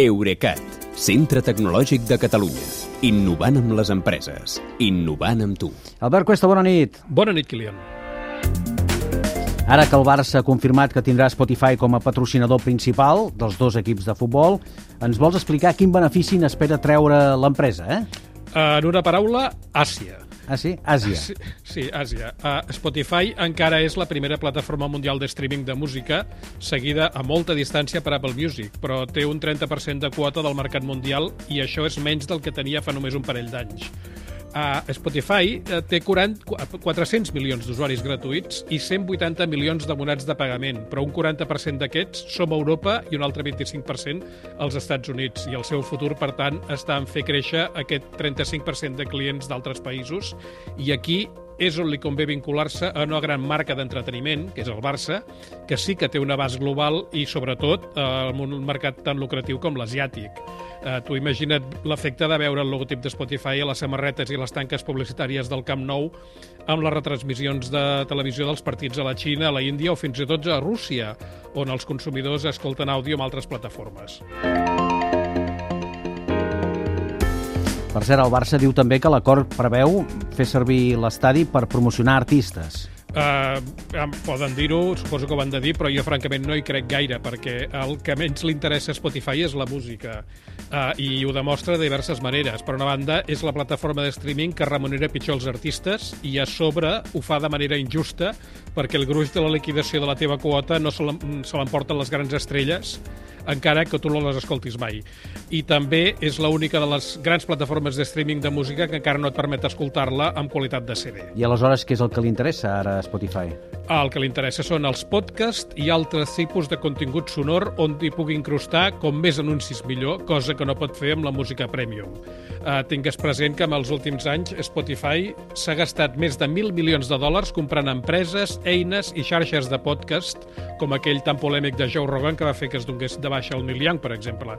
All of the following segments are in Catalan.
Eurecat, centre tecnològic de Catalunya. Innovant amb les empreses. Innovant amb tu. Albert Cuesta, bona nit. Bona nit, Kilian. Ara que el Barça ha confirmat que tindrà Spotify com a patrocinador principal dels dos equips de futbol, ens vols explicar quin benefici n'espera treure l'empresa, eh? En una paraula, Àsia. Ah, sí? Àsia. Sí, sí Àsia. Uh, Spotify encara és la primera plataforma mundial de streaming de música, seguida a molta distància per Apple Music, però té un 30% de quota del mercat mundial i això és menys del que tenia fa només un parell d'anys. Uh, Spotify uh, té 40, 400 milions d'usuaris gratuïts i 180 milions d'abonats de pagament, però un 40% d'aquests som a Europa i un altre 25% als Estats Units. I el seu futur, per tant, està en fer créixer aquest 35% de clients d'altres països. I aquí és on li convé vincular-se a una gran marca d'entreteniment, que és el Barça, que sí que té un abast global i, sobretot, eh, en un mercat tan lucratiu com l'asiàtic. Eh, tu imagina't l'efecte de veure el logotip de Spotify a les samarretes i les tanques publicitàries del Camp Nou amb les retransmissions de televisió dels partits a la Xina, a la Índia o fins i tot a Rússia, on els consumidors escolten àudio amb altres plataformes. Per cert, el Barça diu també que l'acord preveu fer servir l'estadi per promocionar artistes. Uh, poden dir-ho, suposo que ho van de dir, però jo francament no hi crec gaire, perquè el que menys li interessa a Spotify és la música, uh, i ho demostra de diverses maneres. Per una banda, és la plataforma de streaming que remunera pitjor els artistes, i a sobre ho fa de manera injusta, perquè el gruix de la liquidació de la teva quota no se l'emporten les grans estrelles, encara que tu no les escoltis mai. I també és l'única de les grans plataformes de streaming de música que encara no et permet escoltar-la amb qualitat de CD. I aleshores què és el que li interessa ara a Spotify? El que li interessa són els podcasts i altres tipus de contingut sonor on hi pugui incrustar com més anuncis millor, cosa que no pot fer amb la música premium. Uh, tingues present que en els últims anys Spotify s'ha gastat més de mil milions de dòlars comprant empreses, eines i xarxes de podcast, com aquell tan polèmic de Joe Rogan que va fer que es donés de baixa el Neil Young, per exemple.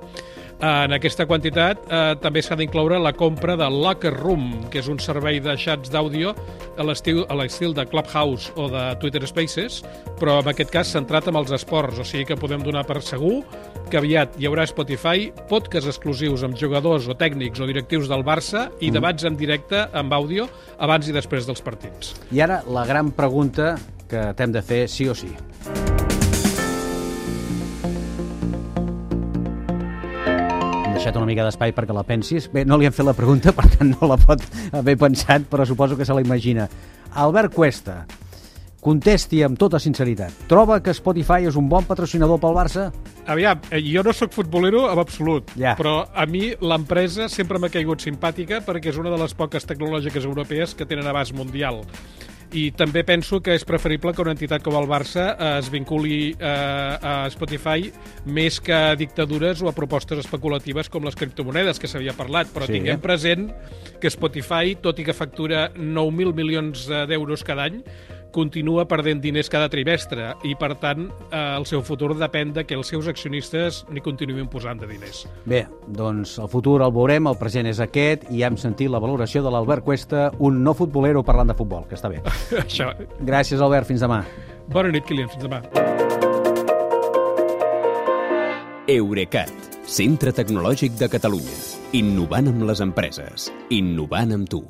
En aquesta quantitat eh, també s'ha d'incloure la compra de Locker Room, que és un servei de xats d'àudio a l'estil de Clubhouse o de Twitter Spaces, però en aquest cas centrat en els esports, o sigui que podem donar per segur que aviat hi haurà Spotify, podcasts exclusius amb jugadors o tècnics o directius del Barça i mm. debats en directe amb àudio abans i després dels partits. I ara la gran pregunta que t'hem de fer sí o sí. Deixat una mica d'espai perquè la pensis. Bé, no li hem fet la pregunta, per tant no la pot haver pensat, però suposo que se la imagina. Albert Cuesta, contesti amb tota sinceritat. Troba que Spotify és un bon patrocinador pel Barça? Aviam, eh, jo no sóc futbolero en absolut, ja. però a mi l'empresa sempre m'ha caigut simpàtica perquè és una de les poques tecnològiques europees que tenen abast mundial i també penso que és preferible que una entitat com el Barça eh, es vinculi eh, a Spotify més que a dictadures o a propostes especulatives com les criptomonedes que s'havia parlat, però sí, tinguem present que Spotify, tot i que factura 9.000 milions d'euros cada any, continua perdent diners cada trimestre i, per tant, eh, el seu futur depèn de que els seus accionistes n'hi continuïn posant de diners. Bé, doncs el futur el veurem, el present és aquest i hem sentit la valoració de l'Albert Cuesta, un no futbolero parlant de futbol, que està bé. Això. Gràcies, Albert. Fins demà. Bona nit, Kilian. Fins demà. Eurecat, centre tecnològic de Catalunya. Innovant amb les empreses. Innovant amb tu.